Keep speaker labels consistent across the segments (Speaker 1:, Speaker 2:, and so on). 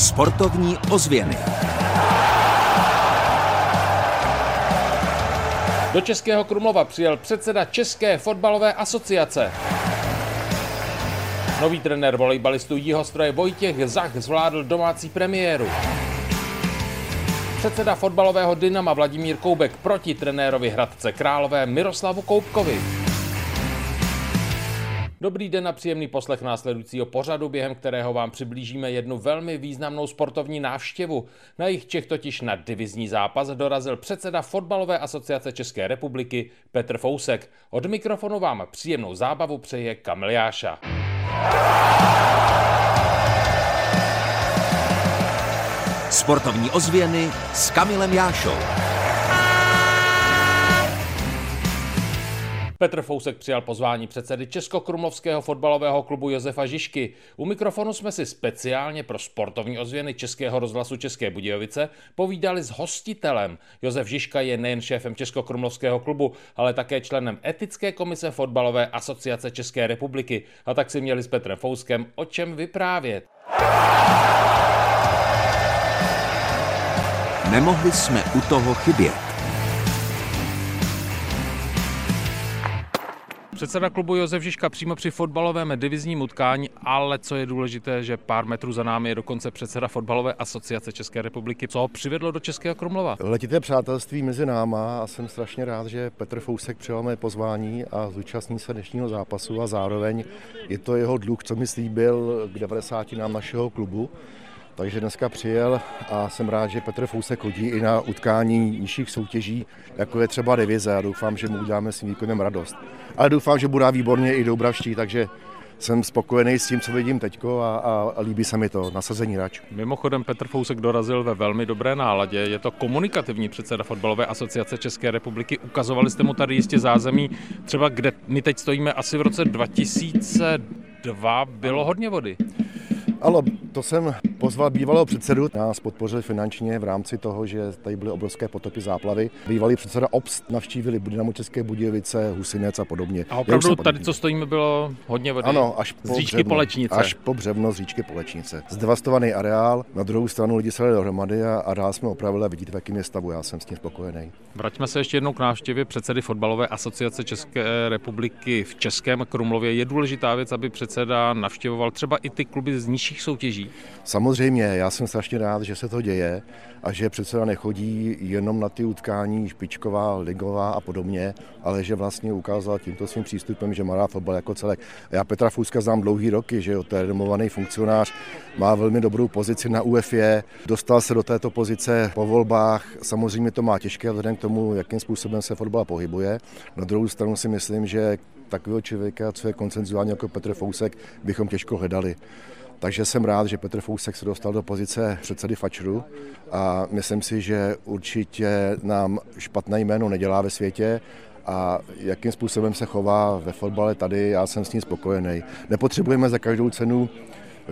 Speaker 1: Sportovní ozvěny.
Speaker 2: Do Českého Krumlova přijel předseda České fotbalové asociace. Nový trenér volejbalistů Jihostroje Vojtěch Zach zvládl domácí premiéru. Předseda fotbalového Dynama Vladimír Koubek proti trenérovi Hradce Králové Miroslavu Koubkovi. Dobrý den a příjemný poslech následujícího pořadu, během kterého vám přiblížíme jednu velmi významnou sportovní návštěvu. Na jich Čech totiž na divizní zápas dorazil předseda Fotbalové asociace České republiky Petr Fousek. Od mikrofonu vám příjemnou zábavu přeje Kamil Jáša.
Speaker 1: Sportovní ozvěny s Kamilem Jášou.
Speaker 2: Petr Fousek přijal pozvání předsedy Českokrumlovského fotbalového klubu Josefa Žižky. U mikrofonu jsme si speciálně pro sportovní ozvěny Českého rozhlasu České Budějovice povídali s hostitelem. Josef Žižka je nejen šéfem Českokrumlovského klubu, ale také členem etické komise fotbalové asociace České republiky. A tak si měli s Petrem Fouskem o čem vyprávět.
Speaker 1: Nemohli jsme u toho chybět.
Speaker 2: Předseda klubu Josef Žižka přímo při fotbalovém divizním utkání, ale co je důležité, že pár metrů za námi je dokonce předseda fotbalové asociace České republiky. Co ho přivedlo do Českého Krumlova?
Speaker 3: Letité přátelství mezi náma a jsem strašně rád, že Petr Fousek přijal mé pozvání a zúčastní se dnešního zápasu a zároveň je to jeho dluh, co mi slíbil k 90 nám našeho klubu. Takže dneska přijel a jsem rád, že Petr Fousek chodí i na utkání nižších soutěží, jako je třeba divize a doufám, že mu uděláme svým výkonem radost. Ale doufám, že bude výborně i Doubravští, takže jsem spokojený s tím, co vidím teď a, a, a líbí se mi to nasazení rač.
Speaker 2: Mimochodem Petr Fousek dorazil ve velmi dobré náladě. Je to komunikativní předseda fotbalové asociace České republiky. Ukazovali jste mu tady jistě zázemí, třeba kde my teď stojíme asi v roce 2002, bylo hodně vody.
Speaker 3: Ale to jsem pozval bývalého předsedu, nás podpořili finančně v rámci toho, že tady byly obrovské potopy záplavy. Bývalý předseda OBS navštívili Dynamo České Budějovice, Husinec a podobně.
Speaker 2: A opravdu tady, co stojíme, bylo hodně vody?
Speaker 3: Ano, až po
Speaker 2: z říčky
Speaker 3: břevno,
Speaker 2: Polečnice.
Speaker 3: Až po břevno z říčky Polečnice. Zdevastovaný areál, na druhou stranu lidi se dohromady a, a dál jsme opravili a vidíte, v jakém je stavu. Já jsem s tím spokojený.
Speaker 2: Vraťme se ještě jednou k návštěvě předsedy fotbalové asociace České republiky v Českém Krumlově. Je důležitá věc, aby předseda navštěvoval třeba i ty kluby z nižších soutěží?
Speaker 3: Samozřejmě, já jsem strašně rád, že se to děje a že předseda nechodí jenom na ty utkání špičková, ligová a podobně, ale že vlastně ukázal tímto svým přístupem, že má rád fotbal jako celek. Já Petra Fouska znám dlouhý roky, že jo, to je renomovaný funkcionář, má velmi dobrou pozici na UFE, dostal se do této pozice po volbách, samozřejmě to má těžké vzhledem k tomu, jakým způsobem se fotbal pohybuje. Na druhou stranu si myslím, že takového člověka, co je koncenzuální jako Petr Fousek, bychom těžko hledali. Takže jsem rád, že Petr Fousek se dostal do pozice předsedy Fačru a myslím si, že určitě nám špatné jméno nedělá ve světě a jakým způsobem se chová ve fotbale tady, já jsem s ním spokojený. Nepotřebujeme za každou cenu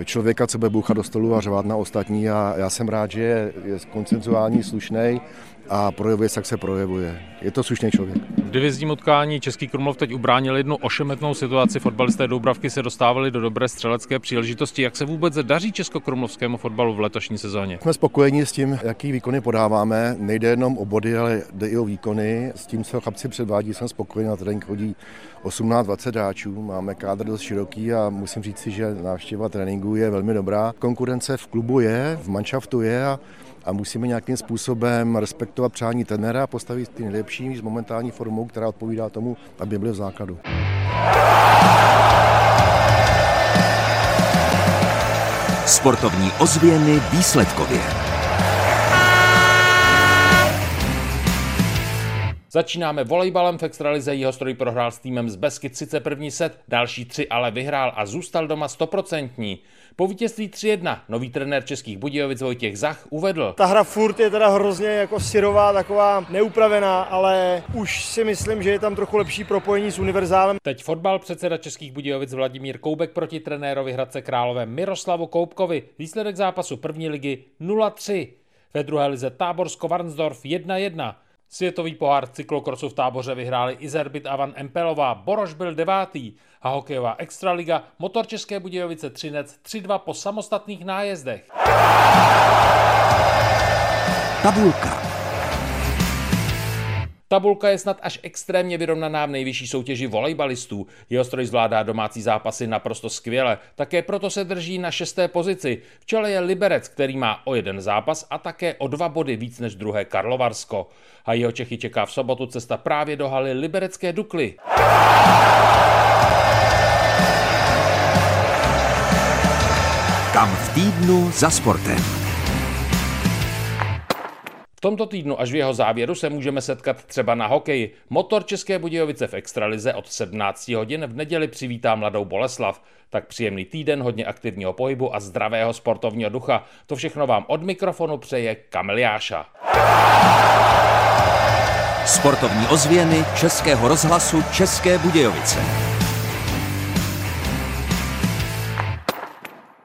Speaker 3: člověka, co bude bouchat do stolu a řvát na ostatní a já jsem rád, že je, koncenzuální, slušný a projevuje se, jak se projevuje. Je to slušný člověk.
Speaker 2: V divizním utkání Český Krumlov teď ubránil jednu ošemetnou situaci. Fotbalisté Doubravky se dostávali do dobré střelecké příležitosti. Jak se vůbec daří českokrumlovskému fotbalu v letošní sezóně?
Speaker 3: Jsme spokojeni s tím, jaký výkony podáváme. Nejde jenom o body, ale jde i o výkony. S tím, co chlapci předvádí, jsem spokojený. Na trénink chodí 18-20 hráčů. Máme kádr dost široký a musím říct si, že návštěva tréninku je velmi dobrá. Konkurence v klubu je, v manšaftu je a a musíme nějakým způsobem respektovat přání trenéra a postavit ty nejlepší s momentální formou, která odpovídá tomu, aby byly v základu.
Speaker 1: Sportovní ozvěny výsledkově.
Speaker 2: Začínáme volejbalem v extralize. Jihostroj prohrál s týmem z Besky 31. set, další tři ale vyhrál a zůstal doma stoprocentní. Po vítězství 3-1 nový trenér českých Budějovic Vojtěch Zach uvedl.
Speaker 4: Ta hra furt je teda hrozně jako syrová, taková neupravená, ale už si myslím, že je tam trochu lepší propojení s univerzálem.
Speaker 2: Teď fotbal předseda českých Budějovic Vladimír Koubek proti trenérovi Hradce Králové Miroslavu Koubkovi. Výsledek zápasu první ligy 0-3. Ve druhé lize Táborsko Varnsdorf 1-1. Světový pohár cyklokrosu v táboře vyhráli Izerbit Avan Empelová, Boroš byl devátý a hokejová extraliga Motor České Budějovice Třinec 3-2 po samostatných nájezdech.
Speaker 1: Tabulka.
Speaker 2: Tabulka je snad až extrémně vyrovnaná v nejvyšší soutěži volejbalistů. Jeho stroj zvládá domácí zápasy naprosto skvěle, také proto se drží na šesté pozici. V čele je Liberec, který má o jeden zápas a také o dva body víc než druhé Karlovarsko. A jeho Čechy čeká v sobotu cesta právě do haly Liberecké Dukly.
Speaker 1: Kam v týdnu za sportem.
Speaker 2: Tomto týdnu až v jeho závěru se můžeme setkat třeba na hokeji. Motor České Budějovice v Extralize od 17 hodin v neděli přivítá mladou Boleslav. Tak příjemný týden, hodně aktivního pohybu a zdravého sportovního ducha. To všechno vám od mikrofonu přeje Kamil Jáša.
Speaker 1: Sportovní ozvěny Českého rozhlasu České Budějovice.